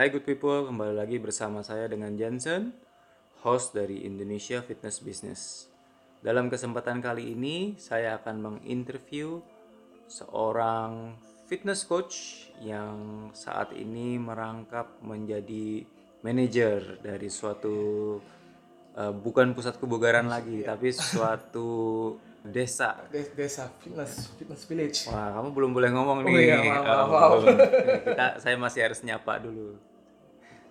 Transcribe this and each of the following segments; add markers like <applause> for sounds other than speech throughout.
Hai good people, kembali lagi bersama saya dengan Jensen, host dari Indonesia Fitness Business. Dalam kesempatan kali ini, saya akan menginterview seorang fitness coach yang saat ini merangkap menjadi manajer dari suatu eh, bukan pusat kebugaran lagi, tapi suatu desa Des- desa fitness fitness village Wah, kamu belum boleh ngomong Oh nih. iya, maaf, Oh, maaf, maaf. belum. Nih, Kita, saya masih harus nyapa dulu.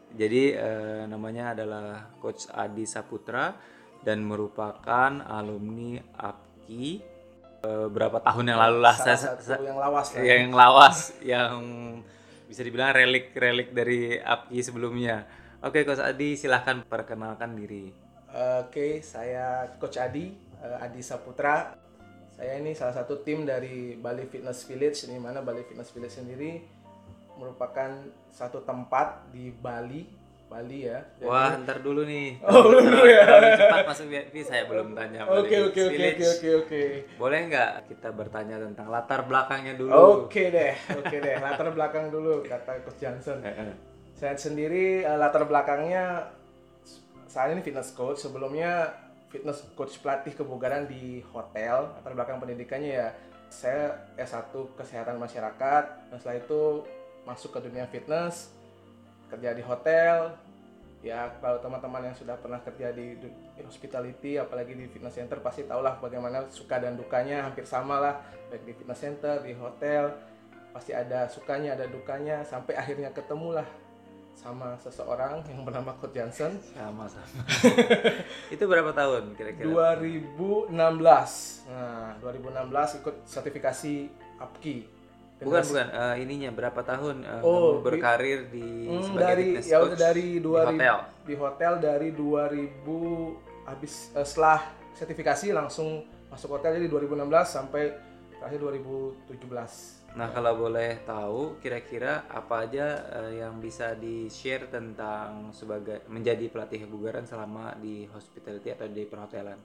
Jadi eh, namanya adalah Coach Adi Saputra dan merupakan alumni APKI eh, berapa tahun yang lalu lah. salah Saya- satu saya- yang lawas lah yang lawas, yang bisa dibilang relik-relik dari APKI sebelumnya. Oke, Coach Adi, silahkan perkenalkan diri. oke saya coach Adi eh, Adi Saputra saya ini salah satu tim dari Bali Fitness Village di mana Bali Fitness Village sendiri merupakan satu tempat di Bali Bali ya Jadi- Wah, ntar dulu nih. <laughs> Oh, belum dulu ya. Cepat masuk VIP, saya belum tanya. oke oke oke oke oke oke Boleh nggak kita bertanya tentang latar belakangnya dulu? oke deh oke deh latar belakang dulu kata coach Johnson. <laughs> Saya sendiri eh, latar belakangnya saat ini fitness coach. Sebelumnya fitness coach pelatih kebugaran di hotel. Latar belakang pendidikannya ya saya S1 kesehatan masyarakat. Dan setelah itu masuk ke dunia fitness, kerja di hotel. Ya kalau teman-teman yang sudah pernah kerja di hospitality, apalagi di fitness center pasti tahulah bagaimana suka dan dukanya hampir sama lah baik di fitness center, di hotel pasti ada sukanya, ada dukanya sampai akhirnya ketemulah sama seseorang yang bernama Coach Johnson Sama-sama. <laughs> Itu berapa tahun kira-kira? 2016. Nah, 2016 ikut sertifikasi APKI. Bukan bukan eh, ininya berapa tahun kamu Oh, di- berkarir di Hmm, sebagai dari fitness ya udah dari di 2000 hotel. di hotel dari 2000 habis eh, setelah sertifikasi langsung masuk hotel jadi 2016 sampai terakhir 2017. Nah kalau boleh tahu kira-kira apa aja eh, yang bisa di share tentang sebagai menjadi pelatih kebugaran selama di hospitality atau di perhotelan?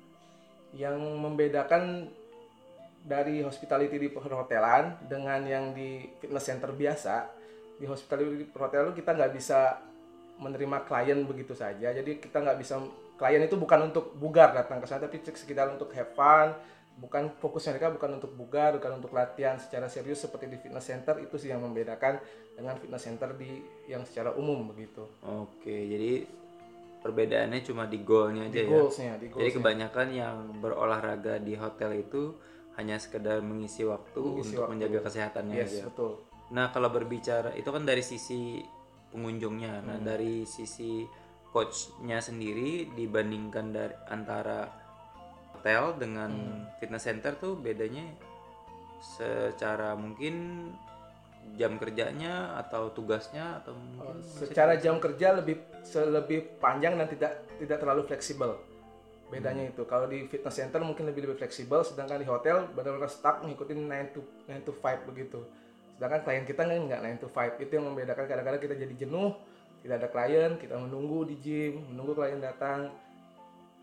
yang membedakan dari hospitality di perhotelan dengan yang di fitness center biasa di hospitality di perhotelan kita nggak bisa menerima klien begitu saja jadi kita nggak bisa klien itu bukan untuk bugar datang ke sana tapi sekitar untuk have fun bukan fokus mereka bukan untuk bugar bukan untuk latihan secara serius seperti di fitness center itu sih yang membedakan dengan fitness center di yang secara umum begitu Oke jadi perbedaannya cuma di goalnya aja di ya. goalsnya di Jadi goalsnya. kebanyakan yang berolahraga di hotel itu hanya sekedar mengisi waktu Mengisi untuk waktu. menjaga kesehatannya yes aja. betul Nah kalau berbicara itu kan dari sisi pengunjungnya, nah Hmm. dari sisi coachnya sendiri dibandingkan dari antara hotel dengan Hmm. fitness center tuh bedanya secara mungkin jam kerjanya atau tugasnya atau mungkin Oh, secara jam kerja lebih lebih panjang dan tidak tidak terlalu fleksibel bedanya itu kalau di fitness center mungkin lebih lebih fleksibel sedangkan di hotel benar-benar stuck ngikutin 9 to 9 to 5 begitu. Sedangkan klien kita kan nggak 9 to 5 itu yang membedakan kadang-kadang kita jadi jenuh tidak ada klien kita menunggu di gym menunggu klien datang.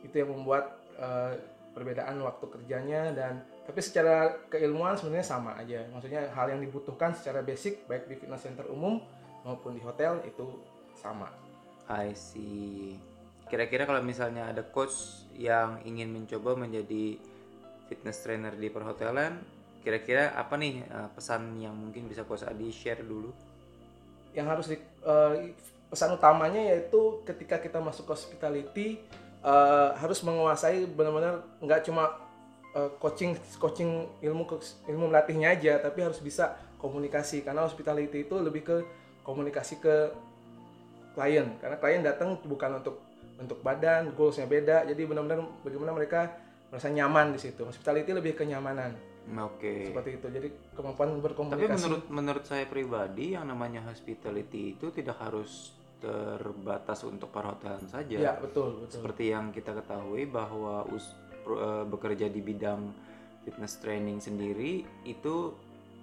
Itu yang membuat eh, perbedaan waktu kerjanya dan tapi secara keilmuan sebenarnya sama aja. Maksudnya hal yang dibutuhkan secara basic baik di fitness center umum maupun di hotel itu sama. I see. Kira-kira kalau misalnya ada coach yang ingin mencoba menjadi fitness trainer di perhotelan, kira-kira apa nih eh, pesan yang mungkin bisa coach Adi share dulu? yang harus di, eh, pesan utamanya yaitu ketika kita masuk ke hospitality eh, harus menguasai benar-benar nggak cuma coaching coaching ilmu ilmu melatihnya aja tapi harus bisa komunikasi karena hospitality itu lebih ke komunikasi ke klien karena klien datang bukan untuk untuk badan goalsnya beda. Jadi benar-benar bagaimana mereka merasa nyaman di situ. Hospitality lebih kenyamanan. Oke. seperti itu. Jadi kemampuan Tapi berkomunikasi menurut menurut saya pribadi yang namanya hospitality itu tidak harus terbatas untuk perhotelan saja. ya betul betul. Seperti yang kita ketahui bahwa us- eh, bekerja di bidang fitness training sendiri itu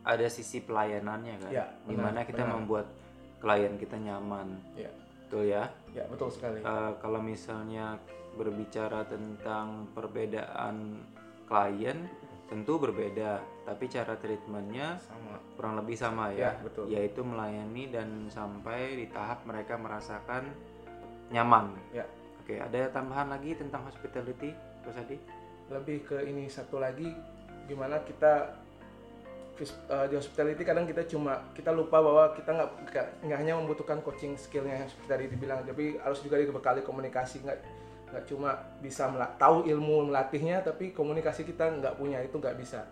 ada sisi pelayanannya kan, Ya, di mana kita benar. membuat klien kita nyaman, ya betul ya. ya betul sekali Eh, kalau misalnya berbicara tentang perbedaan klien, tentu berbeda, tapi cara treatmentnya sama kurang lebih sama ya, Ya, betul. yaitu melayani dan sampai di tahap mereka merasakan nyaman. Ya. Oke, ada tambahan lagi tentang hospitality, Mas Adi? lebih ke ini satu lagi gimana kita eh, di hospitality kadang kita cuma kita lupa bahwa kita nggak nggak- hanya membutuhkan coaching skillnya yang seperti tadi dibilang tapi harus juga dibekali komunikasi. Nggak nggak cuma bisa mela- tahu ilmu melatihnya tapi komunikasi kita nggak punya itu nggak bisa.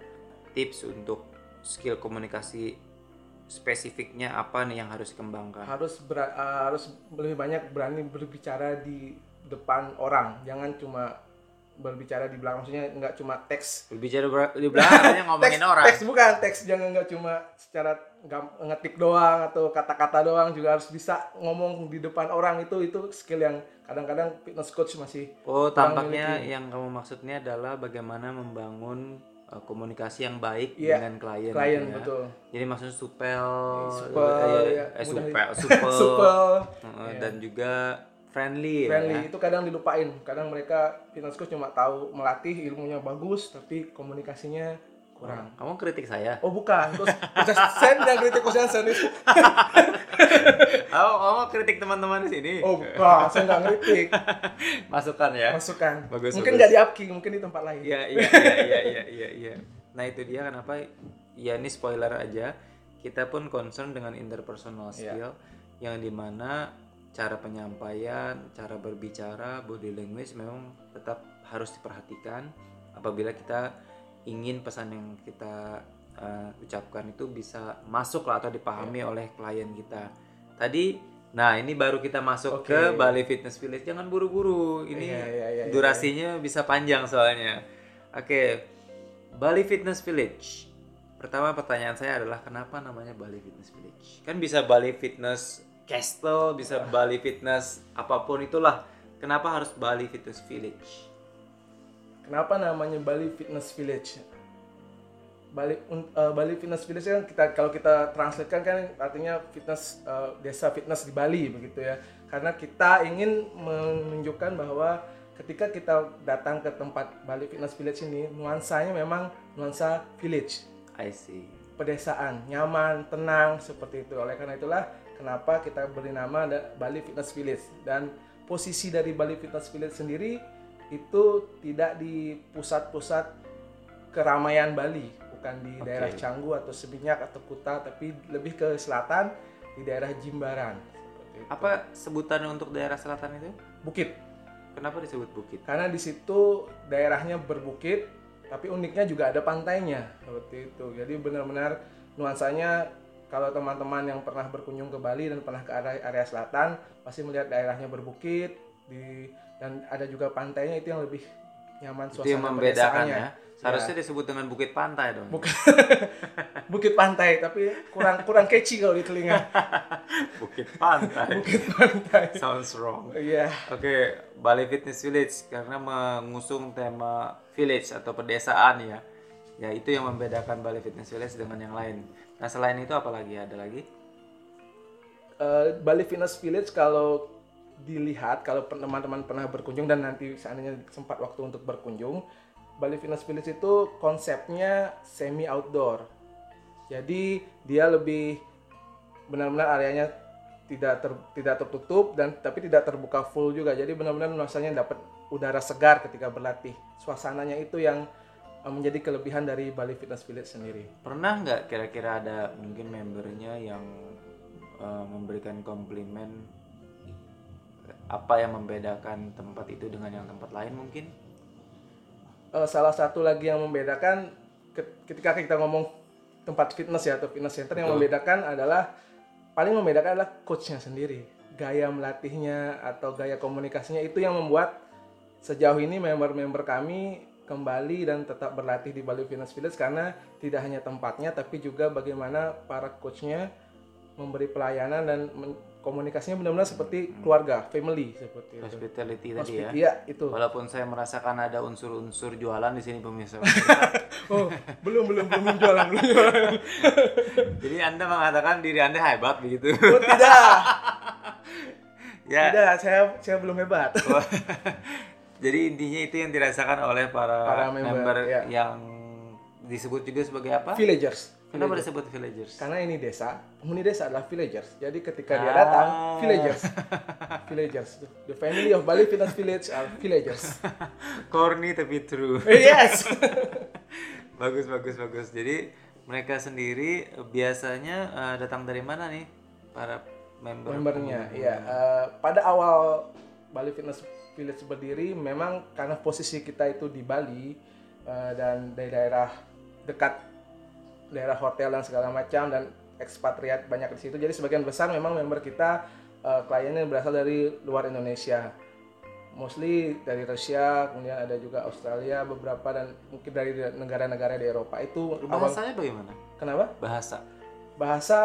Tips untuk skill komunikasi spesifiknya apa nih yang harus dikembangkan? harus ber- eh, harus lebih banyak berani berbicara di depan orang. Jangan cuma berbicara di belakang maksudnya nggak cuma teks Berbicara ber- di belakang hanya <laughs> ngomongin teks, orang. Teks bukan teks jangan nggak cuma secara ngetik doang atau kata-kata doang juga harus bisa ngomong di depan orang itu itu skill yang kadang-kadang fitness coach masih Oh, tampaknya miliki. yang kamu maksudnya adalah bagaimana membangun uh, komunikasi yang baik Iya, dengan klien. klien gitu ya. betul Jadi maksudnya supel, supel, eh, ya, eh, mudah supel, <laughs> supel, supel uh, dan juga friendly, ya. friendly itu kadang dilupain kadang mereka fitness coach cuma tahu melatih ilmunya bagus tapi komunikasinya kurang Kamu kritik saya? oh bukan terus sen yang kritik coach Hansen itu <laughs> Oh, kamu kritik teman-teman di sini? oh bukan saya nggak kritik <laughs> Masukan ya? masukan Bagus, mungkin nggak di upking mungkin di tempat lain Iya, iya, iya, iya, iya, iya. Nah itu dia kenapa ya ini spoiler aja. Kita pun concern dengan interpersonal Iya. skill yang di mana cara penyampaian, cara berbicara, body language memang tetap harus diperhatikan apabila kita ingin pesan yang kita uh, ucapkan itu bisa masuk lah atau dipahami Iya. oleh klien kita. Tadi, nah ini baru kita masuk Oke. ke Bali Fitness Village. Jangan buru-buru. Ini Iya, iya, iya, iya. durasinya bisa panjang soalnya. Oke, Bali Fitness Village. Pertama pertanyaan saya adalah kenapa namanya Bali Fitness Village? Kan bisa Bali Fitness Castle, bisa Bali Fitness apa pun itulah. Kenapa harus Bali Fitness Village? Kenapa namanya Bali Fitness Village? Bali eh, Bali Fitness Village kan kita kalau kita translatekan kan artinya fitness eh, desa fitness di Bali begitu ya. Karena kita ingin menunjukkan bahwa ketika kita datang ke tempat Bali Fitness Village ini nuansanya memang nuansa village, I see. pedesaan, nyaman, tenang seperti itu. Oleh karena itulah kenapa kita beri nama Bali Fitness Village dan posisi dari Bali Fitness Village sendiri itu tidak di pusat-pusat keramaian Bali, bukan di Oke. daerah Canggu atau Seminyak atau Kuta, tapi lebih ke selatan di daerah Jimbaran. Apa sebutan untuk daerah selatan itu? Bukit. Kenapa disebut bukit? Karena di situ daerahnya berbukit, tapi uniknya juga ada pantainya seperti itu. Jadi benar-benar nuansanya kalau teman-teman yang pernah berkunjung ke Bali dan pernah ke area, area selatan pasti melihat daerahnya berbukit di dan ada juga pantainya itu yang lebih nyaman Itu yang suasana membedakan pedesaannya. ya. Seharusnya disebut dengan bukit pantai dong. Bukan <laughs> bukit pantai tapi kurang kurang catchy kalau di telinga. <laughs> bukit pantai. Bukit pantai. Sounds wrong. Iya. Oke, Bali Fitness Village karena mengusung tema village atau pedesaan ya. Ya itu yang membedakan Bali Fitness Village dengan yang lain. Nah selain itu apa lagi? Ada lagi? Eh, Bali Fitness Village kalau dilihat kalau teman-teman pernah berkunjung dan nanti seandainya sempat waktu untuk berkunjung, Bali Fitness Village itu konsepnya semi outdoor. Jadi dia lebih benar-benar areanya tidak ter, tidak tertutup dan tapi tidak terbuka full juga. Jadi benar-benar rasanya dapat udara segar ketika berlatih. Suasananya itu yang menjadi kelebihan dari Bali Fitness Village sendiri. Pernah nggak kira-kira ada mungkin membernya yang eh, memberikan komplimen apa yang membedakan tempat itu dengan yang tempat lain mungkin? Eh, salah satu lagi yang membedakan ke- ketika kita ngomong tempat fitness ya atau fitness center yang Betul. membedakan adalah paling membedakan adalah coachnya sendiri gaya melatihnya atau gaya komunikasinya itu yang membuat sejauh ini member-member kami kembali dan tetap berlatih di Bali Fitness Village karena tidak hanya tempatnya tapi juga bagaimana para coachnya memberi pelayanan dan komunikasinya benar-benar seperti keluarga, family seperti itu. Hospitality tadi ya. Hospit- Iya, itu. Walaupun saya merasakan ada unsur-unsur jualan di sini pemirsa. <laughs> Oh, belum belum belum belum jualan belum jualan. <laughs> Jadi Anda mengatakan diri Anda hebat begitu. Oh, tidak. <laughs> ya. Tidak, saya saya belum hebat. Jadi intinya itu yang dirasakan oleh para, Para member, member, ya. yang disebut juga sebagai apa? villagers Kenapa disebut villagers? karena ini desa penghuni desa adalah villagers jadi ketika dia Ah. datang villagers villagers the family of Bali Fitness Village are villagers <laughs> Corny tapi true. yes <laughs> bagus bagus bagus. Jadi mereka sendiri eh, biasanya eh, datang dari mana nih para member? membernya ya eh, pada awal Bali Fitness Village berdiri memang karena posisi kita itu di Bali eh, dan dari daerah dekat daerah hotel dan segala macam dan ekspatriat banyak di situ jadi sebagian besar memang member kita eh, kliennya berasal dari luar Indonesia mostly dari Rusia kemudian ada juga Australia beberapa dan mungkin dari negara-negara di Eropa itu awal Bahasanya bagaimana? kenapa Bahasa. bahasa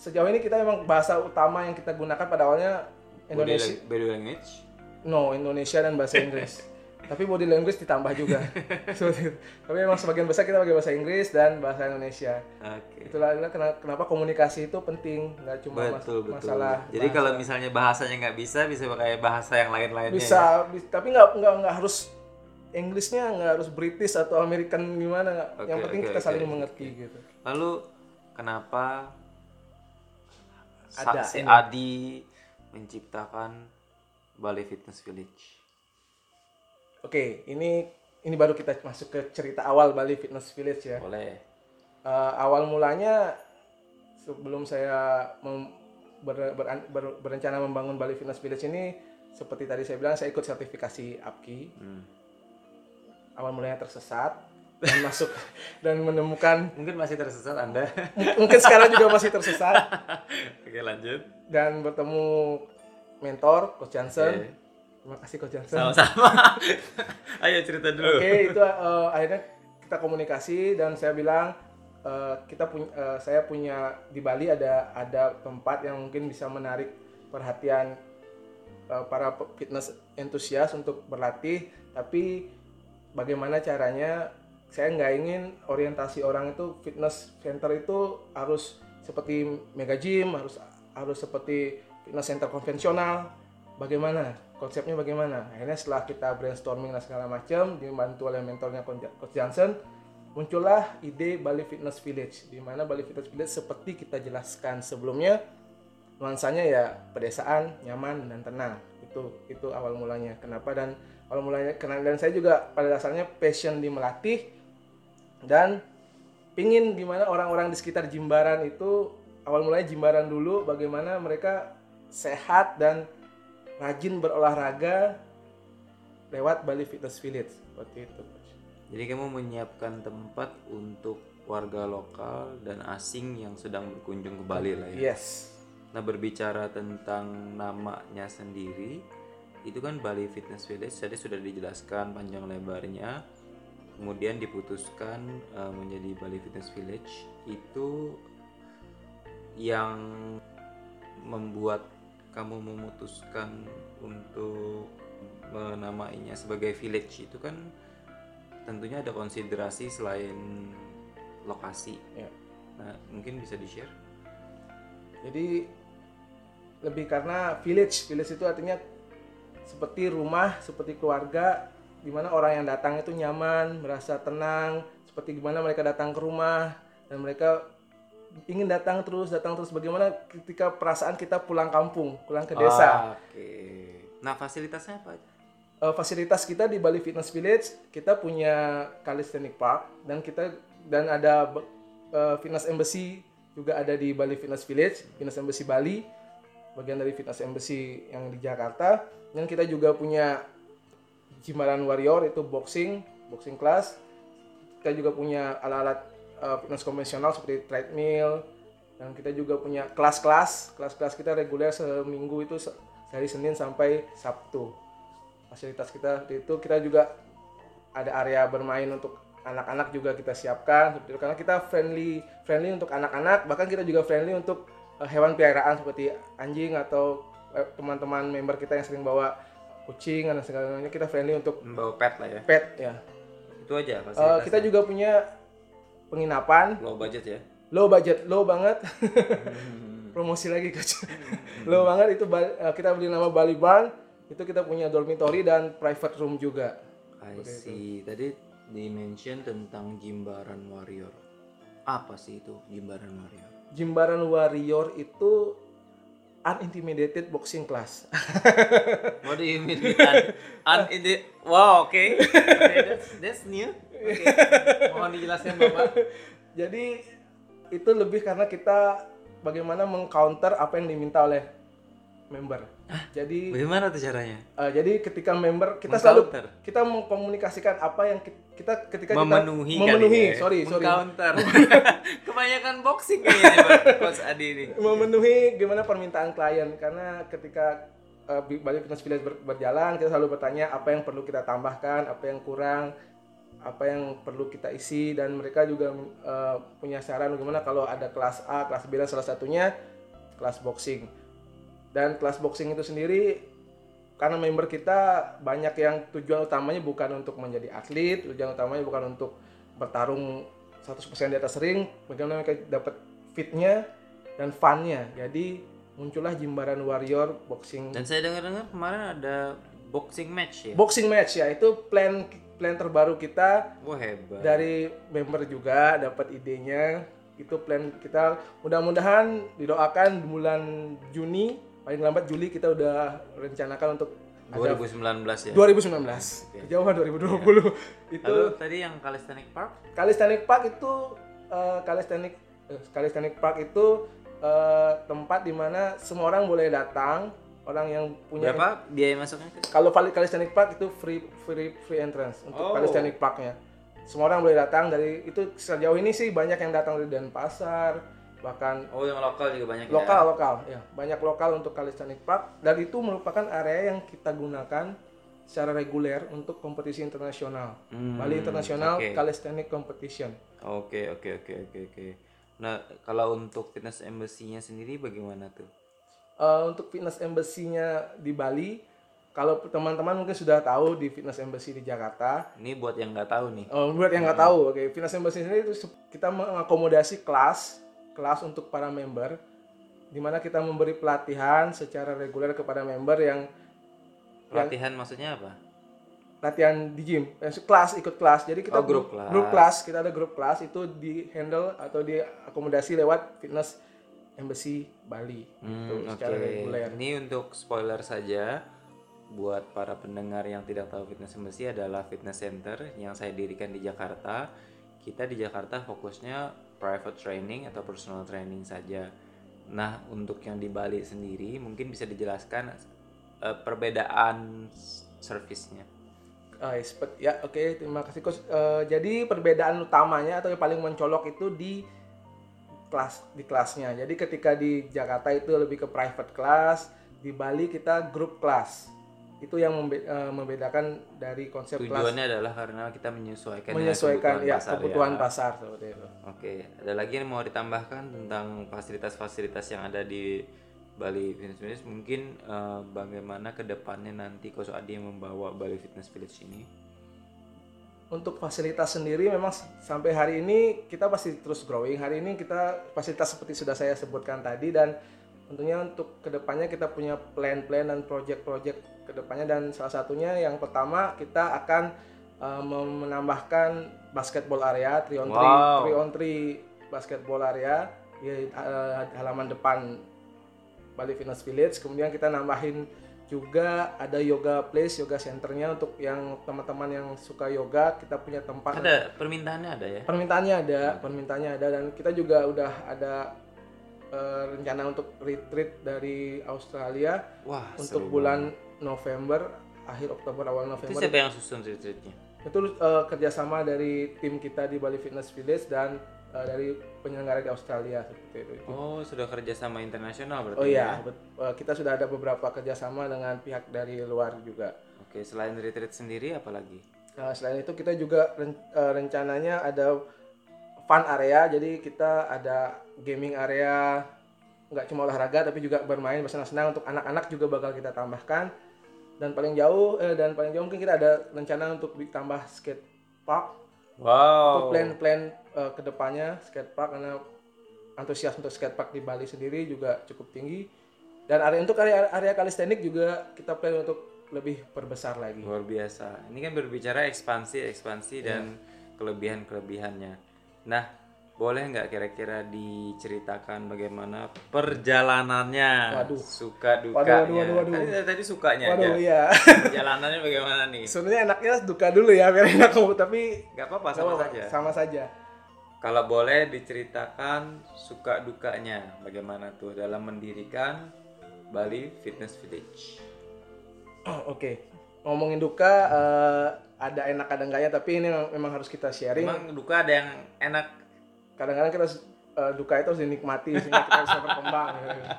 sejauh ini kita memang bahasa utama yang kita gunakan pada awalnya Indonesia body language. No Indonesia dan bahasa Inggris <laughs> tapi body language ditambah juga <laughs> tapi memang sebagian besar kita pakai bahasa Inggris dan bahasa Indonesia Oke. itulah itulah kena- kenapa komunikasi itu penting nggak cuma mas- Betul betul. masalah Jadi bahasa. kalau misalnya bahasanya nggak bisa, bisa pakai bahasa yang lain-lainnya. ya? bisa, bis- tapi nggak nggak nggak harus Inggrisnya nggak harus British atau American gimana. Oke, yang penting oke, kita oke, saling mengerti gitu Lalu kenapa Ada si ini. Adi menciptakan Bali Fitness Village? Oke, ini ini baru kita masuk ke cerita awal Bali Fitness Village ya. Boleh. Eh, awal mulanya sebelum saya mem- ber- ber- ber- berencana membangun Bali Fitness Village ini, seperti tadi saya bilang, saya ikut sertifikasi APKI. Hmm. Awal mulanya tersesat dan <laughs> masuk dan menemukan Mungkin masih tersesat Anda. mungkin sekarang juga masih tersesat <laughs> Oke lanjut. dan bertemu mentor Coach Johnson. Oke. Terima kasih Coach Johnson. Sama-sama. <laughs> Ayo cerita dulu. Oke, itu eh, akhirnya kita komunikasi dan saya bilang eh, kita punya eh, saya punya di Bali ada ada tempat yang mungkin bisa menarik perhatian eh, para fitness entusias untuk berlatih, tapi bagaimana caranya saya nggak ingin orientasi orang itu fitness center itu harus seperti mega gym, harus harus seperti fitness center konvensional. Bagaimana konsepnya bagaimana? Akhirnya setelah kita brainstorming dan segala macam, dibantu oleh mentornya Coach Johnson, muncullah ide Bali Fitness Village. Di mana Bali Fitness Village seperti kita jelaskan sebelumnya, nuansanya ya pedesaan, nyaman dan tenang. Itu itu awal mulanya. Kenapa dan awal mulanya kenal dan saya juga pada dasarnya passion di melatih dan pingin gimana orang-orang di sekitar Jimbaran itu awal mulanya Jimbaran dulu bagaimana mereka sehat dan rajin berolahraga lewat Bali Fitness Village seperti itu Coach. Jadi kamu menyiapkan tempat untuk warga lokal dan asing yang sedang berkunjung ke Bali lah ya. Yes. Nah berbicara tentang namanya sendiri, itu kan Bali Fitness Village tadi sudah dijelaskan panjang lebarnya. Kemudian diputuskan eh, menjadi Bali Fitness Village itu yang membuat kamu memutuskan untuk menamainya sebagai village itu kan tentunya ada konsiderasi selain lokasi. Ya. Nah, mungkin bisa di-share? Jadi lebih karena village, village itu artinya seperti rumah, seperti keluarga, di mana orang yang datang itu nyaman, merasa tenang, seperti gimana mereka datang ke rumah dan mereka ingin datang terus, datang terus. Bagaimana ketika perasaan kita pulang kampung, pulang ke desa. Oke. Nah, fasilitasnya apa aja? Eh, fasilitas kita di Bali Fitness Village kita punya calisthenic park dan kita dan ada eh, fitness embassy juga ada di Bali Fitness Village fitness embassy Bali bagian dari fitness embassy yang di Jakarta dan kita juga punya Jimbaran Warrior itu boxing boxing class kita juga punya alat-alat eh, fitness konvensional seperti treadmill dan kita juga punya kelas-kelas. Kelas-kelas kita reguler seminggu itu dari Senin sampai Sabtu. Fasilitas kita itu. Kita juga ada area bermain untuk anak-anak juga kita siapkan seperti itu. Karena kita friendly friendly untuk anak-anak bahkan kita juga friendly untuk eh, hewan peliharaan seperti anjing atau eh, teman-teman member kita yang sering bawa kucing dan segalanya kita friendly untuk Membawa pet lah ya. pet ya. Itu aja fasilitasnya. kita juga punya penginapan low budget ya. low budget low banget <laughs> promosi lagi coach low banget itu eh, kita beli nama Bali Barn itu kita punya dormitory dan private room juga I see. Tadi di-mention tentang Jimbaran Warrior. Apa sih itu Jimbaran Warrior? Jimbaran Warrior itu unintimidated boxing class. What do you mean with un, un <laughs> Wow, oke. Okay. Okay, that's, that's new. Oke. <laughs> Mohon dijelaskan Bapak. Jadi itu lebih karena kita bagaimana mengcounter apa yang diminta oleh member. Jadi Bagaimana tuh caranya? uh, jadi ketika member kita selalu kita mengkomunikasikan apa yang ki- kita ketika memenuhi kita memenuhi ya. sorry sorry Meng-counter. <laughs> Kebanyakan boxing kayaknya Coach Adi ini. memenuhi gimana permintaan klien karena ketika uh, Bi- Bali Fitness Village ber- berjalan kita selalu bertanya apa yang perlu kita tambahkan apa yang kurang apa yang perlu kita isi dan mereka juga uh, punya saran gimana kalau ada kelas A kelas B dan salah satunya kelas boxing. Dan kelas boxing itu sendiri karena member kita banyak yang tujuan utamanya bukan untuk menjadi atlet tujuan utamanya bukan untuk bertarung 100% di atas ring bagaimana mereka dapat fitnya dan funnya. Jadi muncullah Jimbaran Warrior Boxing. Dan saya dengar-dengar kemarin ada boxing match ya. boxing match ya. Itu plan plan terbaru kita. Wah hebat. dari member juga dapat idenya. Itu plan kita. Mudah-mudahan didoakan di bulan Juni paling lambat Juli kita udah rencanakan untuk ada 2019 ya. 2019 kejauhan 2020 itu Lalu tadi yang Calisthenic Park? Calisthenic Park itu eh, Calisthenic eh, Calisthenic Park itu eh, tempat di mana semua orang boleh datang orang yang punya berapa biaya masuknya? kalau Valley Calisthenic Park itu free free free entrance untuk Oh. Calisthenic Parknya semua orang boleh datang dari itu sejauh ini sih banyak yang datang dari Denpasar bahkan Oh yang lokal juga banyak lokal ya. lokal ya banyak lokal untuk Calisthenic Park dan itu merupakan area yang kita gunakan secara reguler untuk kompetisi internasional Hmm, Bali International oke. Calisthenic Competition Oke oke oke oke oke. Nah kalau untuk fitness embassy-nya sendiri bagaimana tuh? Eh, untuk fitness embassy-nya di Bali kalau teman-teman mungkin sudah tahu di fitness embassy di Jakarta Ini buat yang nggak tahu nih. Oh, buat yang nggak tahu, oke. Fitness Embassy sendiri itu kita mengakomodasi kelas, kelas untuk para member, di mana kita memberi pelatihan secara reguler kepada member yang Pelatihan maksudnya apa? latihan di gym, eh, kelas ikut kelas. Jadi kita Oh, grup kelas. grup kelas, kita ada grup kelas itu di handle atau diakomodasi lewat Fitness Embassy Bali, Hmm, gitu, secara reguler. Ini untuk spoiler saja buat para pendengar yang tidak tahu fitness embassy adalah fitness center yang saya dirikan di Jakarta. Kita di Jakarta fokusnya private training atau personal training saja. Nah, untuk yang di Bali sendiri mungkin bisa dijelaskan eh, perbedaan servisnya. Ah, expert. ya oke terima kasih coach Eh, jadi perbedaan utamanya atau yang paling mencolok itu di kelas di kelasnya jadi ketika di Jakarta itu lebih ke private class di Bali kita grup kelas itu yang membe- eh, membedakan dari konsep kelas Tujuannya adalah karena kita menyesuaikan menyesuaikan kebutuhan ya pasar kebutuhan ya. pasar seperti itu Oke, ada lagi yang mau ditambahkan tentang fasilitas-fasilitas yang ada di Bali Fitness Village? Mungkin eh, bagaimana ke depannya nanti Coach Adi yang membawa Bali Fitness Village ini? Untuk fasilitas sendiri memang sampai hari ini kita pasti terus growing. Hari ini kita fasilitas seperti sudah saya sebutkan tadi dan tentunya untuk ke depannya kita punya plan-plan dan project-project ke depannya dan salah satunya yang pertama kita akan uh, menambahkan basketball area 3 on 3 Wow. 3 on 3 basketball area di uh, halaman depan Bali Fitness Village. Kemudian kita nambahin juga ada yoga place, yoga centernya untuk yang teman-teman yang suka yoga, kita punya tempat. Ada permintaannya ada ya? Permintaannya ada, permintaannya ada dan kita juga udah ada eh, rencana untuk retreat dari Australia Wah, untuk seru bulan November, akhir Oktober awal banget. Itu November. siapa yang susun retreatnya? Itu eh, kerjasama dari tim kita di Bali Fitness Village dan eh, dari penyelenggara di Australia seperti itu. Oh, sudah kerjasama internasional berarti Oh ya? iya, bet- eh, kita sudah ada beberapa kerjasama dengan pihak dari luar juga. Oke, selain retreat sendiri apa lagi? Nah, selain itu kita juga ren- eh, rencananya ada fun area, jadi kita ada gaming area, nggak cuma olahraga tapi juga bermain bersenang-senang untuk anak-anak juga bakal kita tambahkan. Dan paling jauh eh, dan paling jauh mungkin kita ada rencana untuk ditambah skate park. Untuk Wow. plan-plan eh, ke depannya skate park karena antusias untuk skate park di Bali sendiri juga cukup tinggi. Dan area untuk area area kalistenik juga kita plan untuk lebih perbesar lagi. luar biasa ini kan berbicara ekspansi ekspansi dan kelebihan kelebihannya nah boleh nggak kira-kira diceritakan bagaimana perjalanannya Waduh. suka dukanya Waduh, waduh, waduh, waduh. Tadi, tadi sukanya Waduh, aja iya. perjalanannya bagaimana nih Sebenarnya enaknya duka dulu ya biar enak kamu, tapi nggak apa-apa sama saja Sama saja. kalau boleh diceritakan suka dukanya bagaimana tuh dalam mendirikan Bali Fitness Village Oh, Oke. Ngomongin duka eh, ada enak ada enggaknya, tapi ini memang- memang harus kita sharing. emang duka ada yang enak Kadang-kadang kita harus eh, duka itu harus dinikmati sehingga kita bisa berkembang.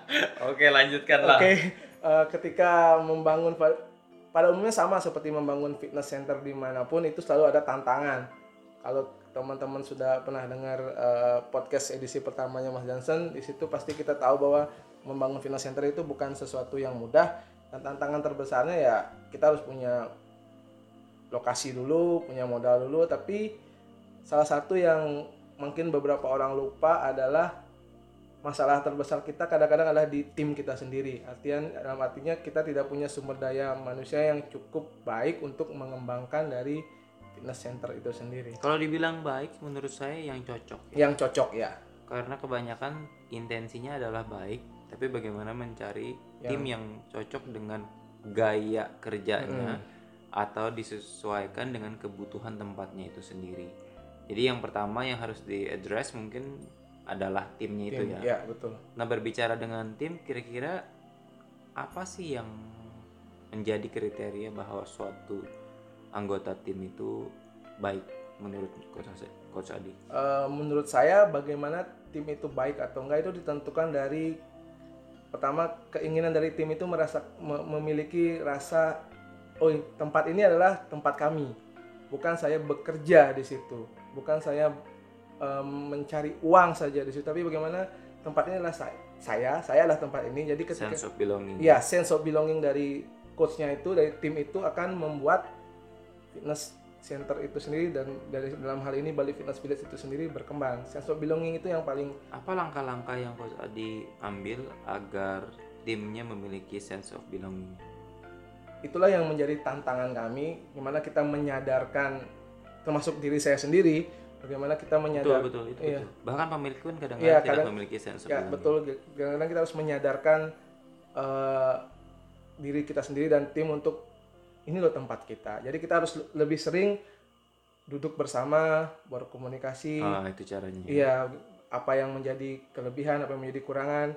<laughs> oke lanjutkanlah Oke, eh, ketika membangun pa- pada umumnya sama seperti membangun fitness center di mana pun itu selalu ada tantangan. Kalau teman-teman sudah pernah dengar eh, podcast edisi pertamanya Mas Johnson, di situ pasti kita tahu bahwa membangun fitness center itu bukan sesuatu yang mudah dan tantangan terbesarnya ya kita harus punya lokasi dulu, punya modal dulu, tapi salah satu yang mungkin beberapa orang lupa adalah masalah terbesar kita kadang-kadang adalah di tim kita sendiri. Artian dalam artinya kita tidak punya sumber daya manusia yang cukup baik untuk mengembangkan dari fitness center itu sendiri. Kalau dibilang baik, menurut saya yang cocok. ya. Yang cocok ya. Karena kebanyakan intensinya adalah baik, tapi bagaimana mencari tim yang cocok dengan gaya kerjanya atau disesuaikan dengan kebutuhan tempatnya itu sendiri. Jadi yang pertama yang harus diaddress mungkin adalah timnya itu ya. Ya, betul. Nah berbicara dengan tim, kira-kira apa sih yang menjadi kriteria bahwa suatu anggota tim itu baik menurut coach, Adi? Eh, menurut saya bagaimana tim itu baik atau enggak itu ditentukan dari pertama keinginan dari tim itu merasa me- memiliki rasa oh tempat ini adalah tempat kami bukan saya bekerja di situ bukan saya em, mencari uang saja di situ tapi bagaimana tempat ini adalah saya saya saya adalah tempat ini jadi ketika Sense of belonging. ya sense of belonging dari coachnya itu dari tim itu akan membuat fitness center itu sendiri dan dari dalam hal ini Bali Fitness Village itu sendiri berkembang sense of belonging itu yang paling Apa langkah-langkah yang coach Adi ambil agar timnya memiliki sense of belonging? Itulah yang menjadi tantangan kami gimana kita menyadarkan termasuk diri saya sendiri bagaimana kita Betul menyadar betul itu Iya. betul. Bahkan pemilik pun kadang-kadang Iya, tidak kadang- memiliki sense of ya betul kadang-kadang kita harus menyadarkan eh, diri kita sendiri dan tim untuk ini loh tempat kita jadi kita harus lebih sering duduk bersama berkomunikasi Ah, itu caranya. Iya, apa yang menjadi kelebihan, apa yang menjadi kurangan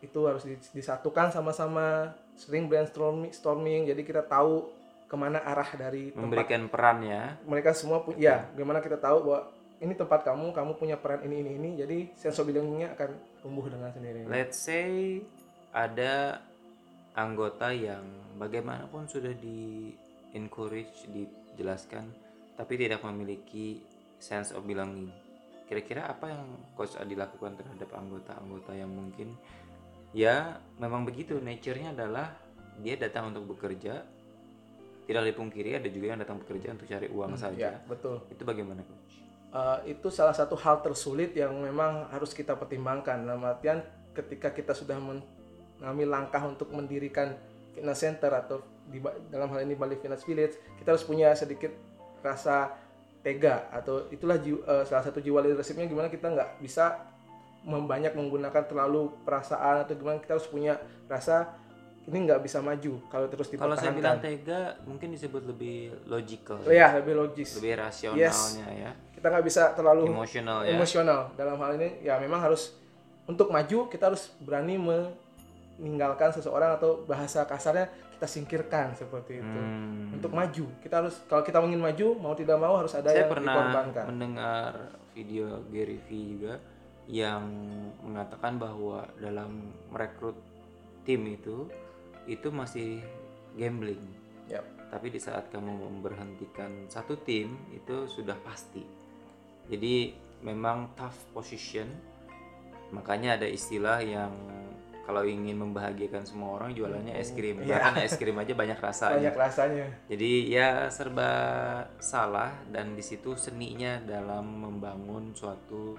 itu harus dis- disatukan sama-sama, sering brainstorming, storming, jadi kita tahu ke mana arah dari tempat Memberikan peran ya. mereka semua punya. Ya, gimana kita tahu bahwa ini tempat kamu, kamu punya peran ini ini ini, jadi sense of belonging-nya akan tumbuh dengan sendirinya. Let's say ada anggota yang bagaimanapun sudah di encourage, dijelaskan, tapi tidak memiliki sense of belonging. Kira-kira apa yang coach Adi lakukan terhadap anggota-anggota yang mungkin ya memang begitu nature-nya adalah dia datang untuk bekerja. Tidak dipungkiri ada juga yang datang bekerja untuk cari uang saja. Ya, betul. Itu bagaimana coach? Eh, itu salah satu hal tersulit yang memang harus kita pertimbangkan dalam artian ketika kita sudah mengambil langkah untuk mendirikan fitness center atau di, dalam hal ini Bali Fitness Village kita harus punya sedikit rasa tega atau itulah eh, salah satu jiwa leadershipnya gimana kita nggak bisa membanyak menggunakan terlalu perasaan atau gimana kita harus punya rasa ini nggak bisa maju kalau terus Kalau saya bilang dipertahankan. tega mungkin disebut lebih logical, ya lebih logis. lebih rasionalnya ya, Kita nggak bisa terlalu emosional ya. emosional dalam hal ini ya memang harus untuk maju kita harus berani meninggalkan seseorang atau bahasa kasarnya kita singkirkan seperti itu Hmm. untuk maju kita harus kalau kita ingin maju mau tidak mau harus ada Saya yang pernah dikorbankan mendengar video Gary Vee juga yang mengatakan bahwa dalam merekrut tim itu itu masih gambling. Yap. Tapi di saat kamu memberhentikan satu tim itu sudah pasti. Jadi memang tough position. Makanya ada istilah yang kalau ingin membahagiakan semua orang jualannya es krim. Iya. Bahkan es krim aja banyak <laughs> rasanya. banyak rasanya Jadi ya serba salah dan di situ seninya dalam membangun suatu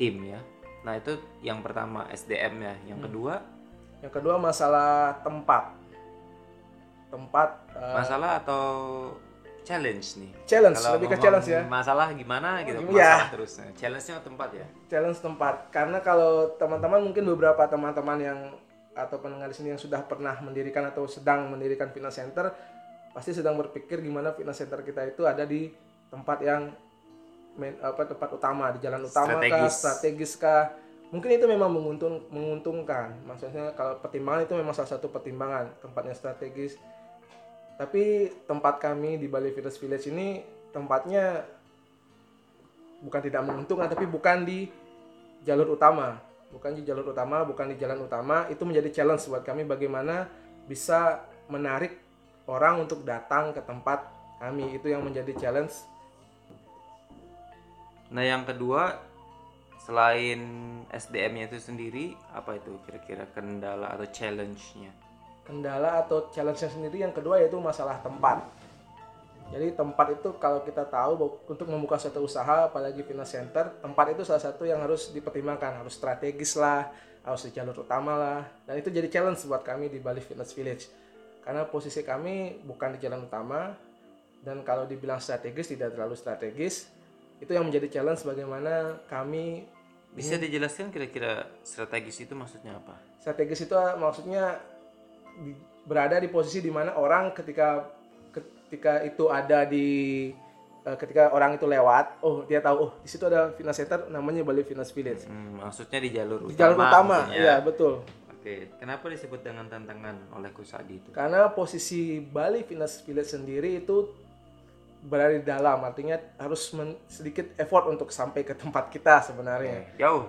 tim ya. Nah itu yang pertama SDM ya. Yang kedua yang kedua masalah tempat tempat uh, Masalah atau challenge nih? challenge Kalau lebih ke challenge ya Masalah gimana gitu? Iya. Masalah terus. Nah, Challenge-nya tempat ya. challenge tempat karena kalau teman-teman mungkin beberapa teman-teman yang atau pendengar di sini yang sudah pernah mendirikan atau sedang mendirikan fitness center pasti sedang berpikir gimana fitness center kita itu ada di tempat yang main, apa tempat utama di jalan utama kah Strategis. strategis kah? Mungkin itu memang menguntung, menguntungkan. Maksudnya kalau pertimbangan itu memang salah satu pertimbangan tempatnya strategis. Tapi tempat kami di Bali Fitness Village ini tempatnya bukan tidak menguntungkan tapi bukan di jalur utama. Bukan di jalur utama bukan di jalan utama. Itu menjadi challenge buat kami bagaimana bisa menarik orang untuk datang ke tempat kami. Itu yang menjadi challenge Nah, yang kedua selain SDM-nya itu sendiri, apa itu kira-kira kendala atau challenge-nya? kendala atau challenge-nya sendiri yang kedua yaitu masalah tempat. Jadi tempat itu kalau kita tahu untuk membuka suatu usaha apalagi fitness center tempat itu salah satu yang harus dipertimbangkan harus strategis lah harus di jalur utama lah. Dan itu jadi challenge buat kami di Bali Fitness Village. Karena posisi kami bukan di jalan utama dan kalau dibilang strategis tidak terlalu strategis itu yang menjadi challenge bagaimana kami Bisa dijelaskan kira-kira strategis itu maksudnya apa? strategis itu ah, maksudnya di- berada di posisi di mana orang ketika ketika itu ada di eh, ketika orang itu lewat oh dia tahu oh di situ ada fitness center namanya Bali Fitness Village Hmm, maksudnya di jalur di utama. jalur utama iya betul Oke, kenapa disebut dengan tantangan oleh Kusadi itu? karena posisi Bali Fitness Village sendiri itu berada di dalam. Artinya harus men- sedikit effort untuk sampai ke tempat kita sebenarnya. Jauh.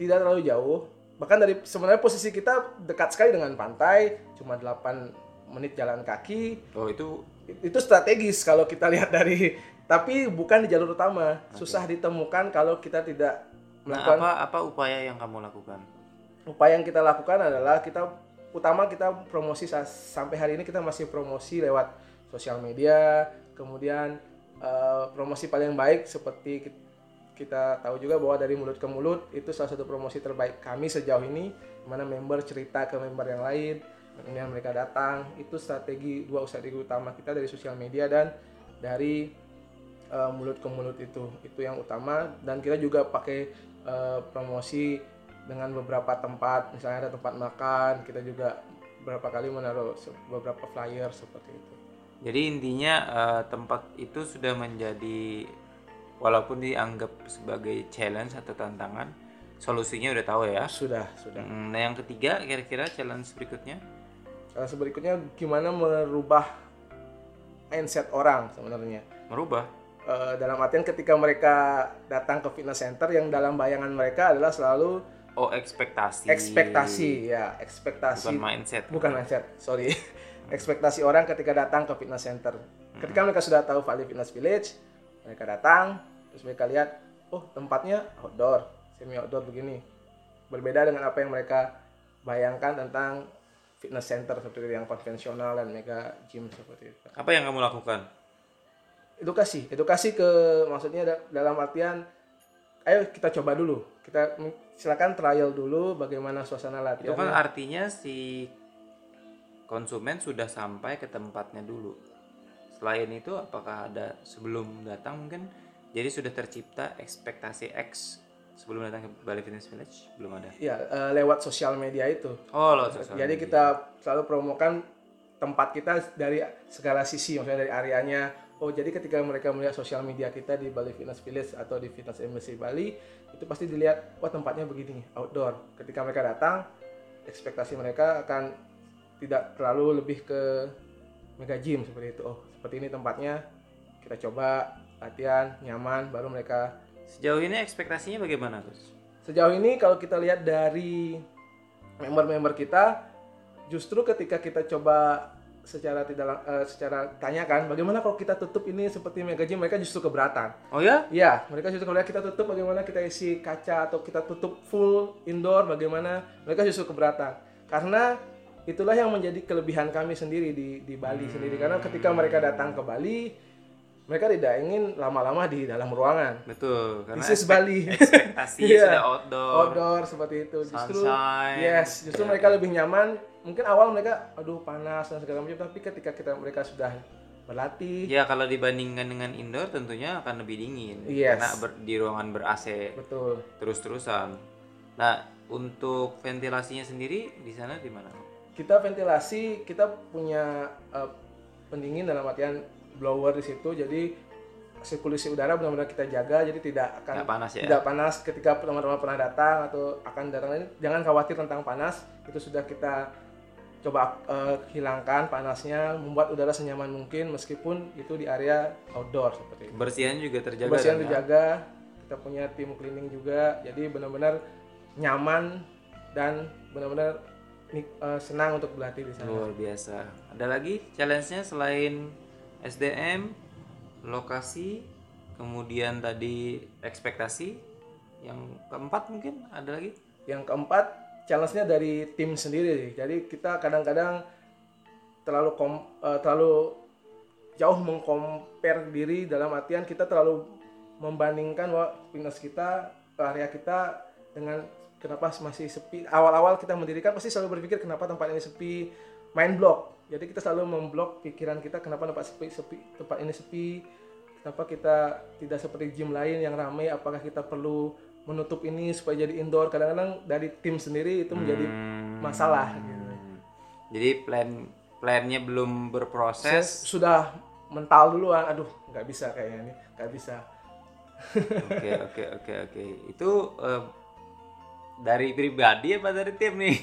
tidak terlalu jauh. Bahkan dari sebenarnya posisi kita dekat sekali dengan pantai cuma 8 menit jalan kaki. Oh, itu itu strategis kalau kita <laughs> lihat dari tapi bukan di jalur utama. Susah ditemukan kalau kita tidak nah, melakukan apa apa upaya yang kamu lakukan? upaya yang kita lakukan adalah kita utama kita promosi sa- sampai hari ini kita masih promosi lewat sosial media kemudian eh, promosi paling baik seperti ki- kita tahu juga bahwa dari mulut ke mulut itu salah satu promosi terbaik kami sejauh ini mana member cerita ke member yang lain kemudian mereka datang. Itu strategi dua strategi utama kita dari sosial media dan dari eh, mulut ke mulut itu. Itu yang utama. Dan kita juga pakai eh, promosi dengan beberapa tempat. Misalnya ada tempat makan kita juga beberapa kali menaruh beberapa flyer seperti itu Jadi intinya eh, tempat itu sudah menjadi walaupun dianggap sebagai challenge atau tantangan, solusinya udah tahu ya. sudah sudah Hmm, Nah, yang ketiga kira-kira challenge berikutnya? Nah, berikutnya gimana merubah mindset orang sebenarnya Merubah. Eh, dalam artian ketika mereka datang ke fitness center yang dalam bayangan mereka adalah selalu Oh, ekspektasi. ekspektasi ya ekspektasi Bukan mindset. bukan mindset sorry <laughs> ekspektasi orang ketika datang ke fitness center. Ketika mereka sudah tahu Bali Fitness Village mereka datang terus mereka lihat oh tempatnya outdoor semi outdoor begini. Berbeda dengan apa yang mereka bayangkan tentang fitness center seperti yang konvensional dan mega gym seperti itu. Apa yang kamu lakukan? edukasi edukasi ke maksudnya da- dalam artian ayo kita coba dulu. Kita silakan trial dulu bagaimana suasana Itu latihan kan artinya si konsumen sudah sampai ke tempatnya dulu. Selain itu apakah ada sebelum datang mungkin jadi sudah tercipta ekspektasi X sebelum datang ke Bali Fitness Village? Belum ada. ya lewat sosial media itu Oh, lo sosial Jadi media. kita selalu promokan tempat kita dari segala sisi, maksudnya dari areanya. Oh, jadi ketika mereka melihat sosial media kita di Bali Fitness Village atau di Fitness Embassy Bali, itu pasti dilihat, wah tempatnya begini, outdoor. Ketika mereka datang, ekspektasi mereka akan tidak terlalu lebih ke mega gym seperti itu. Oh, seperti ini tempatnya. Kita coba latihan nyaman, baru mereka Sejauh ini ekspektasinya bagaimana, Gus? Sejauh ini kalau kita lihat dari member-member kita, justru ketika kita coba secara tidak eh, secara tanyakan bagaimana kalau kita tutup ini seperti mega gym mereka justru keberatan. Oh ya? Iya, mereka justru kalau kita tutup bagaimana kita isi kaca atau kita tutup full indoor bagaimana mereka justru keberatan. Karena itulah yang menjadi kelebihan kami sendiri di di Bali sendiri karena ketika mereka datang ke Bali mereka tidak ingin lama-lama di dalam ruangan. Betul, karena This is Bali. ekspektasinya <laughs> Iya. sudah outdoor. outdoor seperti itu justru Sunshine. yes justru mereka lebih nyaman mungkin awal mereka aduh panas dan segala macam tapi ketika kita mereka sudah berlatih Ya kalau dibandingkan dengan indoor tentunya akan lebih dingin Yes. karena ber- di ruangan ber AC betul terus-terusan. Nah untuk ventilasinya sendiri di sana di mana? Kita ventilasi kita punya eh, pendingin dalam artian blower di situ jadi sirkulasi udara benar-benar kita jaga jadi tidak akan Nggak panas ya? tidak panas ketika teman-teman pernah datang atau akan datang ini jangan khawatir tentang panas itu sudah kita coba eh, hilangkan panasnya membuat udara senyaman mungkin meskipun itu di area outdoor seperti itu Kebersihan juga terjaga. kebersihan kan, ya? dijaga kita punya tim cleaning juga jadi benar-benar nyaman dan benar-benar eh, senang untuk berlatih di sana Luar biasa. Ada lagi challenge-nya selain SDM, lokasi, kemudian tadi ekspektasi. Yang keempat mungkin ada lagi? yang keempat challenge-nya dari tim sendiri jadi kita kadang-kadang terlalu kom, eh, terlalu jauh mengcompare diri dalam artian kita terlalu membandingkan bahwa fitness kita area kita dengan kenapa masih sepi awal-awal kita mendirikan pasti selalu berpikir kenapa tempat ini sepi main block jadi kita selalu memblok pikiran kita kenapa tempat sepi, sepi tempat ini sepi kenapa kita tidak seperti gym lain yang ramai apakah kita perlu menutup ini supaya jadi indoor kadang-kadang dari tim sendiri itu menjadi Hmm. masalah gitu. Jadi plan plannya belum Saya berproses. sudah mental duluan aduh nggak bisa kayaknya ini nggak bisa Oke oke oke oke. Itu eh, dari pribadi apa dari tim nih?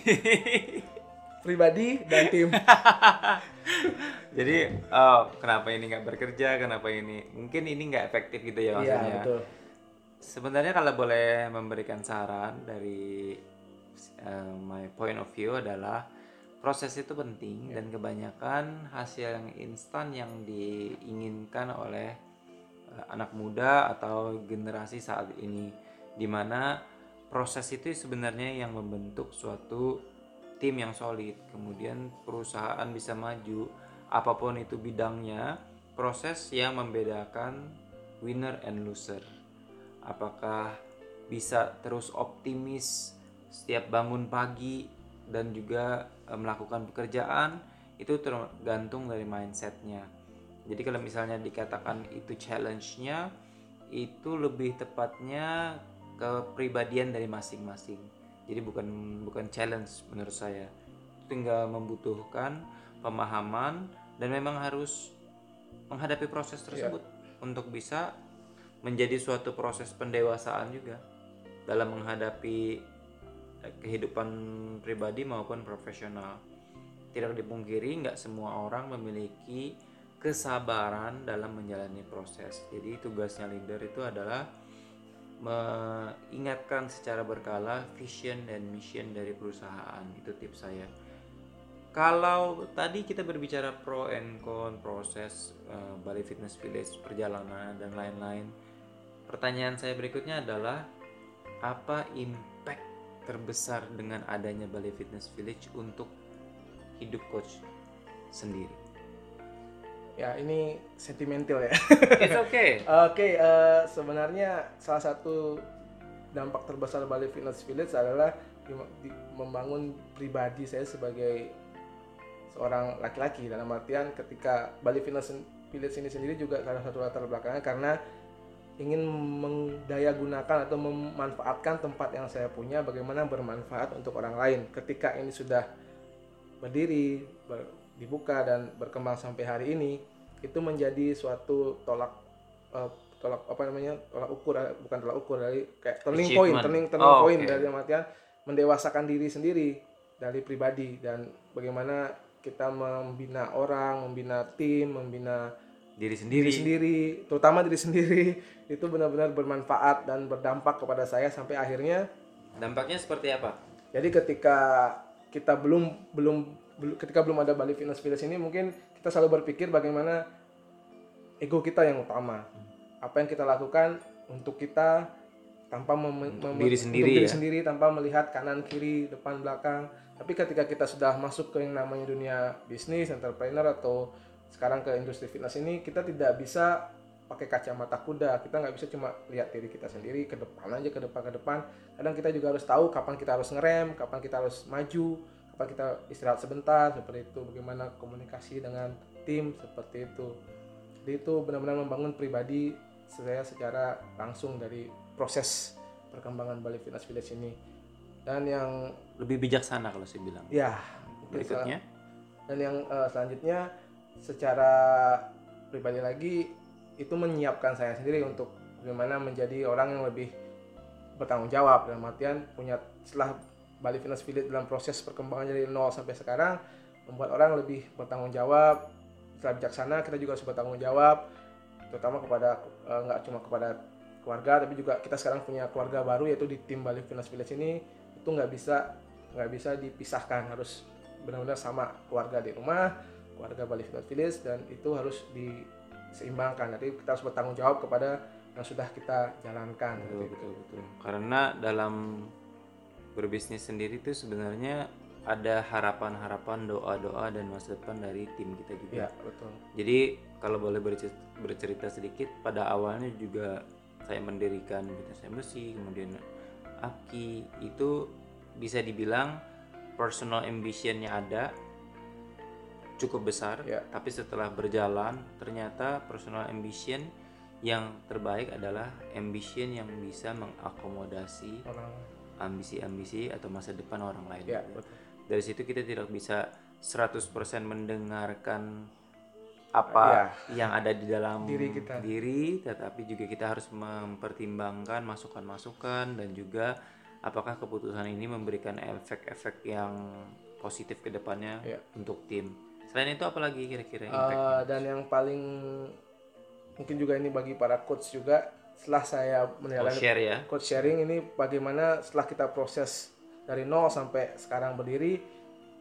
<laughs> pribadi dan tim <laughs> Jadi oh, kenapa ini nggak bekerja? Kenapa ini mungkin ini nggak efektif gitu ya iya maksudnya? betul Sebenarnya kalau boleh memberikan saran dari uh, my point of view adalah proses itu penting dan kebanyakan hasil yang instan yang diinginkan oleh uh, anak muda atau generasi saat ini di mana proses itu sebenarnya yang membentuk suatu tim yang solid. Kemudian perusahaan bisa maju apa pun itu bidangnya proses yang membedakan winner and loser. Apakah bisa terus optimis setiap bangun pagi dan juga eh, melakukan pekerjaan itu tergantung dari mindsetnya. Jadi kalau misalnya dikatakan itu challenge-nya itu lebih tepatnya kepribadian dari masing-masing jadi bukan bukan challenge menurut saya tinggal membutuhkan pemahaman dan memang harus menghadapi proses tersebut untuk bisa menjadi suatu proses pendewasaan juga dalam menghadapi eh, kehidupan pribadi maupun profesional. Tidak dipungkiri nggak semua orang memiliki kesabaran dalam menjalani proses. Jadi tugasnya leader itu adalah mengingatkan secara berkala vision dan mission dari perusahaan. Itu tips saya. Kalau tadi kita berbicara pro and con proses eh, Bali Fitness Village perjalanan dan lain-lain. Pertanyaan saya berikutnya adalah apa impact terbesar dengan adanya Bali Fitness Village untuk hidup coach sendiri? Ya ini sentimental ya. It's okay. <laughs> Oke, eh, sebenarnya salah satu dampak terbesar Bali Fitness Village adalah di- di- membangun pribadi saya sebagai seorang laki-laki. Dalam artian ketika Bali Fitness Village ini sendiri juga salah satu latar belakangnya karena ingin mendaya gunakan atau memanfaatkan tempat yang saya punya bagaimana bermanfaat untuk orang lain. Ketika ini sudah berdiri ber- dibuka dan berkembang sampai hari ini itu menjadi suatu tolak eh, tolak apa namanya tolak ukur eh, bukan tolak ukur dari kayak turning point turning turning Oh, point oke. dari artian mendewasakan diri sendiri dari pribadi dan bagaimana kita membina orang membina tim membina Diri diri sendiri. sendiri terutama diri sendiri <laughs> itu benar-benar bermanfaat dan berdampak kepada saya sampai akhirnya Dampaknya seperti apa? jadi ketika kita belum belum- ketika belum ada Bali Fitness Village ini mungkin kita selalu berpikir bagaimana ego kita yang utama. Apa yang kita lakukan untuk kita tanpa mem- Untuk mem- diri untuk sendiri diri ya? sendiri tanpa melihat kanan kiri depan belakang. Tapi ketika kita sudah masuk ke yang namanya dunia bisnis, entrepreneur atau sekarang ke industri fitness ini kita tidak bisa pakai kacamata kuda. Kita nggak bisa cuma lihat diri kita sendiri ke depan aja ke depan ke depan. Kadang kita juga harus tahu kapan kita harus ngerem, kapan kita harus maju, apa kita istirahat sebentar seperti itu. Bagaimana komunikasi dengan tim seperti itu. Jadi itu benar-benar membangun pribadi saya secara langsung dari proses perkembangan Bali Fitness Village ini. Dan yang Lebih bijaksana kalau saya bilang. ya Berikutnya, dan yang eh, selanjutnya secara pribadi lagi itu menyiapkan saya sendiri untuk bagaimana menjadi orang yang lebih bertanggung jawab dalam artian punya setelah Bali Fitness Village dalam proses perkembangan dari nol sampai sekarang membuat orang lebih bertanggung jawab setelah bijaksana kita juga harus bertanggung jawab terutama kepada eh, nggak cuma kepada keluarga tapi juga kita sekarang punya keluarga baru yaitu di tim Bali Fitness Village ini itu nggak bisa nggak bisa dipisahkan harus benar-benar sama keluarga di rumah keluarga Bali Fitness Village dan itu harus diseimbangkan jadi kita harus bertanggung jawab kepada yang sudah kita jalankan betul, betul, betul. Karena dalam berbisnis sendiri itu sebenarnya ada harapan-harapan, doa-doa dan masa depan dari tim kita juga. ya betul Jadi kalau boleh bercerita, bercerita sedikit, pada awalnya juga saya mendirikan Fitness Embassy, kemudian Aki itu bisa dibilang personal ambitionnya ada cukup besar, Ya. tapi setelah berjalan ternyata personal ambition yang terbaik adalah ambition yang bisa mengakomodasi orang ambisi-ambisi atau masa depan orang lain. ya betul Dari situ kita tidak bisa 100% mendengarkan apa yang ada di dalam Diri kita. diri, tetapi juga kita harus mempertimbangkan masukan-masukan dan juga apakah keputusan ini memberikan efek-efek yang positif ke depannya Ya. untuk tim. Selain itu apalagi kira-kira Eh, impact? dan yang paling mungkin juga ini bagi para coach juga setelah saya menjalani share ya. coach sharing ini bagaimana setelah kita proses dari nol sampai sekarang berdiri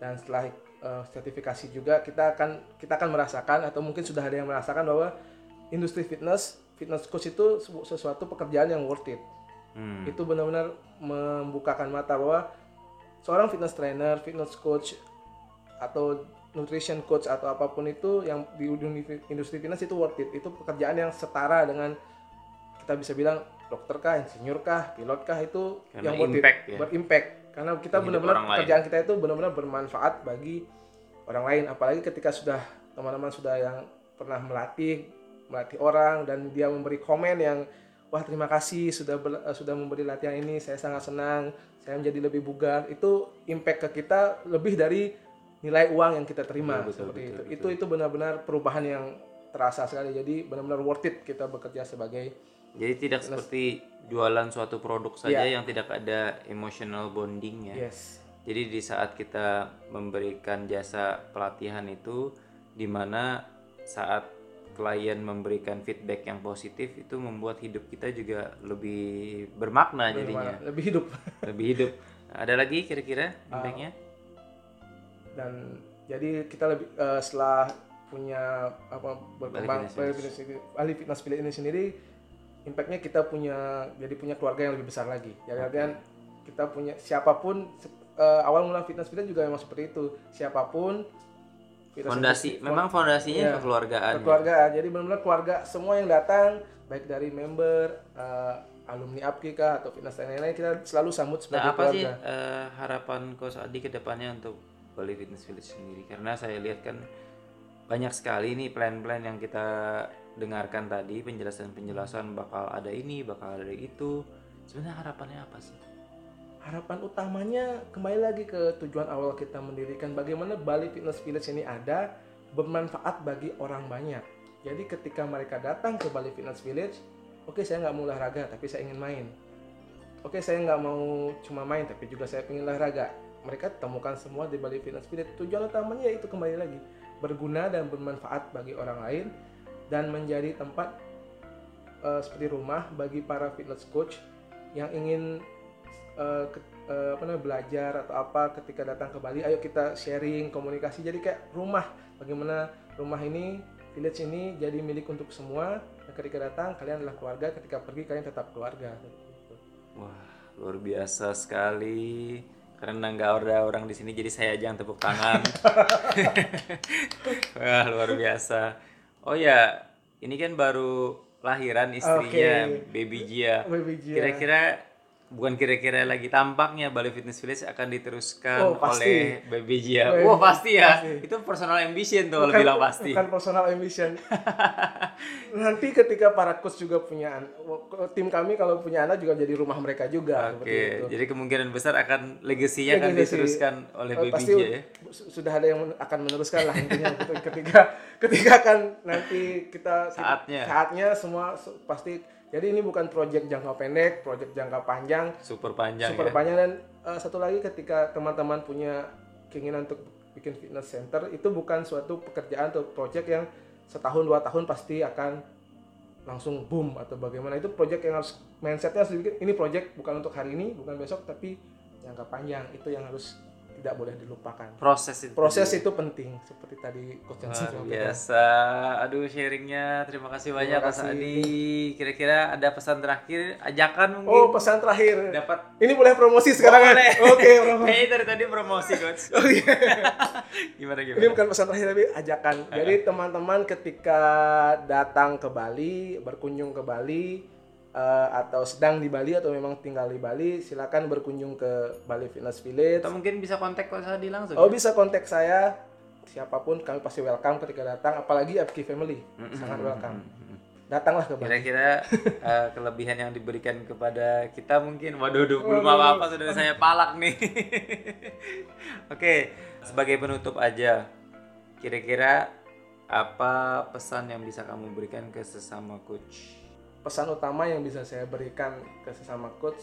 dan setelah eh, sertifikasi juga kita akan kita akan merasakan atau mungkin sudah ada yang merasakan bahwa industri fitness fitness coach itu sesuatu pekerjaan yang worth it Hmm. itu benar-benar membukakan mata bahwa seorang fitness trainer, fitness coach atau nutrition coach atau apa pun itu yang di industri fitness itu worth it. Itu pekerjaan yang setara dengan kita bisa bilang dokter kah, insinyur kah, pilot kah itu Karena yang worth impact it, ya. berimpact. Karena kita benar-benar orang lain. kita itu benar-benar bermanfaat bagi orang lain. Apalagi ketika sudah teman-teman sudah yang pernah melatih melatih orang dan dia memberi komen yang wah terima kasih sudah ber- sudah memberi latihan ini saya sangat senang saya menjadi lebih bugar itu impact ke kita lebih dari nilai uang yang kita terima Betul, betul, seperti betul, itu itu itu benar-benar perubahan yang terasa sekali jadi benar-benar worth it kita bekerja sebagai Jadi tidak seperti jualan suatu produk saja Iya. yang tidak ada emotional bonding ya. yes Jadi di saat kita memberikan jasa pelatihan itu di mana saat klien memberikan feedback yang positif itu membuat hidup kita juga lebih bermakna jadinya, bagaimana lebih hidup <laughs> lebih hidup. Ada lagi kira-kira Ah, impactnya? dan jadi kita lebih eh, setelah punya apa berkembang Bali Fitness Village ini sendiri impactnya kita punya jadi punya keluarga yang lebih besar lagi jadi artian kita punya siapa pun eh, awal mula Fitness Village juga memang seperti itu siapa pun Fitness Fondasi, Village- memang fondasinya Iya. kekeluargaan. ya. keluarga jadi benar-benar keluarga semua yang datang baik dari member eh, alumni APKI kah atau fitness dan lain-lain kita selalu sambut Nah, sebagai apa sih keluarga eh, harapan Coach Adi ke depannya untuk Bali Fitness Village sendiri? Karena saya lihat kan banyak sekali nih plan-plan yang kita dengarkan tadi, penjelasan-penjelasan bakal ada ini, bakal ada itu. Sebenarnya harapannya apa sih? harapan utamanya kembali lagi ke tujuan awal kita mendirikan bagaimana Bali Fitness Village ini ada bermanfaat bagi orang banyak. Jadi ketika mereka datang ke Bali Fitness Village, oke saya nggak mau olahraga tapi saya ingin main. Oke saya nggak mau cuma main tapi juga saya ingin olahraga. Mereka temukan semua di Bali Fitness Village. Tujuan utamanya yaitu kembali lagi berguna dan bermanfaat bagi orang lain dan menjadi tempat eh, seperti rumah bagi para fitness coach yang ingin eh, ke- eh, apa namanya belajar atau apa ketika datang ke Bali. Ayo kita sharing komunikasi. Jadi kayak rumah. Bagaimana rumah ini village ini jadi milik untuk semua. Dan ketika datang kalian adalah keluarga. Ketika pergi kalian tetap keluarga. Wah, luar biasa sekali. Karena nggak ada orang di sini, jadi saya aja yang tepuk tangan. <laughs> <laughs> Wah, luar biasa. Oh ya, ini kan baru lahiran istrinya, Oke. baby Gia. Baby Gia. Kira-kira bukan kira-kira lagi tampaknya Bali Fitness Village akan diteruskan Oh, pasti. oleh BBJ ya. Wah pasti ya. pasti. Itu personal ambition tuh kalau bilang pasti. bukan personal ambition. <laughs> Nanti ketika para coach juga punya tim kami kalau punya anak juga jadi rumah mereka juga Oke, itu. jadi kemungkinan besar akan legasinya akan diteruskan oleh Oh, BBJ pasti ya. su- sudah ada yang akan meneruskan lah intinya ketika <laughs> ketika kan nanti kita Saatnya. saatnya semua pasti jadi ini bukan proyek jangka pendek, proyek jangka panjang, Super panjang super ya. panjang. Dan eh, satu lagi ketika teman-teman punya keinginan untuk bikin fitness center itu bukan suatu pekerjaan atau proyek yang setahun dua tahun pasti akan langsung boom atau bagaimana. Itu proyek yang harus mindsetnya harus dibikin ini proyek bukan untuk hari ini bukan besok tapi jangka panjang. Itu yang harus tidak boleh dilupakan Proses itu. proses itu penting seperti tadi coach Jansen Luar biasa. Aduh sharingnya terima kasih banyak Mas kasih. Adi. Kira-kira ada pesan terakhir ajakan mungkin oh pesan terakhir dapat ini boleh promosi sekarang ya? Boleh. oke promosi <laughs> Kayaknya dari tadi promosi coach. <laughs> oh <laughs> iya Gimana gimana? Ini bukan pesan terakhir tapi ajakan. Jadi teman-teman ketika datang ke Bali, berkunjung ke Bali eh, atau sedang di Bali atau memang tinggal di Bali, silakan berkunjung ke Bali Fitness Village. Atau mungkin bisa kontak Coach Adi langsung. Oh bisa kontak saya siapa pun kami pasti welcome ketika datang apalagi FK Family sangat welcome datanglah ke Bali Kira-kira <laughs> eh, kelebihan yang diberikan kepada kita mungkin waduh duh, belum apa-apa sudah saya palak nih. <laughs> Oke, sebagai penutup aja. Kira-kira apa pesan yang bisa kamu berikan ke sesama coach? Pesan utama yang bisa saya berikan ke sesama coach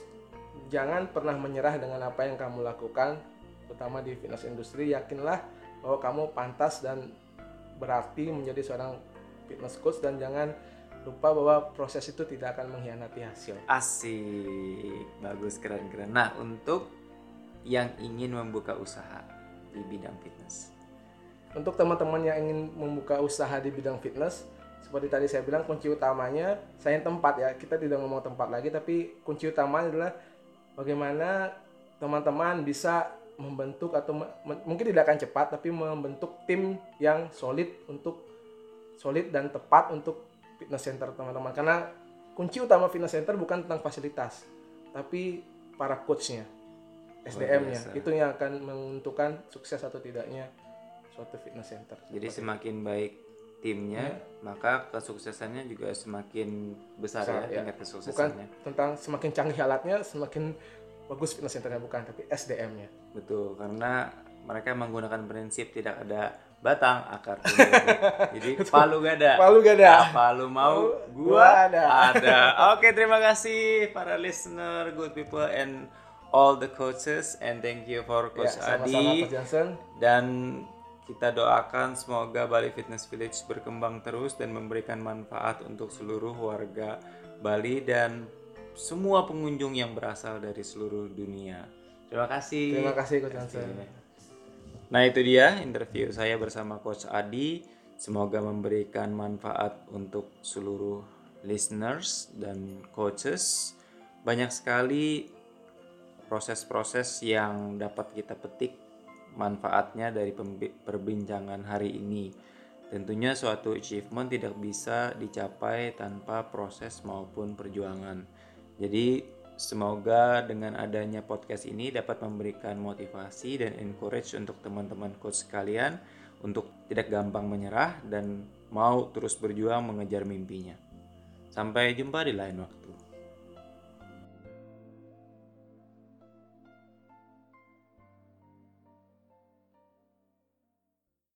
jangan pernah menyerah dengan apa yang kamu lakukan terutama di fitness industri yakinlah bahwa kamu pantas dan berarti menjadi seorang fitness coach dan jangan lupa bahwa proses itu tidak akan mengkhianati hasil Asik, bagus keren-keren. Nah, untuk yang ingin membuka usaha di bidang fitness. untuk teman-teman yang ingin membuka usaha di bidang fitness seperti tadi saya bilang kunci utamanya saya tempat ya. Kita tidak ngomong tempat lagi tapi kunci utamanya adalah bagaimana teman-teman bisa membentuk atau mungkin tidak akan cepat tapi membentuk tim yang solid untuk solid dan tepat untuk fitness center teman-teman. Karena kunci utama fitness center bukan tentang fasilitas tapi para coachnya SDM-nya itu yang akan menentukan sukses atau tidaknya suatu fitness center. Jadi semakin baik timnya, maka kesuksesannya juga semakin besar Besar, ya, ya. tingkat bukan kesuksesannya. tentang semakin canggih alatnya semakin bagus fitness centernya bukan tapi SDM-nya Betul, karena mereka menggunakan prinsip tidak ada batang akar tumbuh. <laughs> Jadi palu gak ada. Palu gak ada. Apa lu mau? Gua Gua ada. ada. <laughs> Oke, terima kasih para listener, good people and all the coaches and thank you for ya Coach sama-sama Adi. Coach Johnson dan kita doakan semoga Bali Fitness Village berkembang terus dan memberikan manfaat untuk seluruh warga Bali dan semua pengunjung yang berasal dari seluruh dunia. Terima kasih. terima kasih Coach Johnson Nah itu dia interview saya bersama Coach Adi. Semoga memberikan manfaat untuk seluruh listeners dan coaches. Banyak sekali proses-proses yang dapat kita petik manfaatnya dari perbincangan hari ini. Tentunya suatu achievement tidak bisa dicapai tanpa proses maupun perjuangan. Jadi semoga dengan adanya podcast ini dapat memberikan motivasi dan encourage untuk teman-teman coach sekalian untuk tidak gampang menyerah dan mau terus berjuang mengejar mimpinya. Sampai jumpa di lain waktu.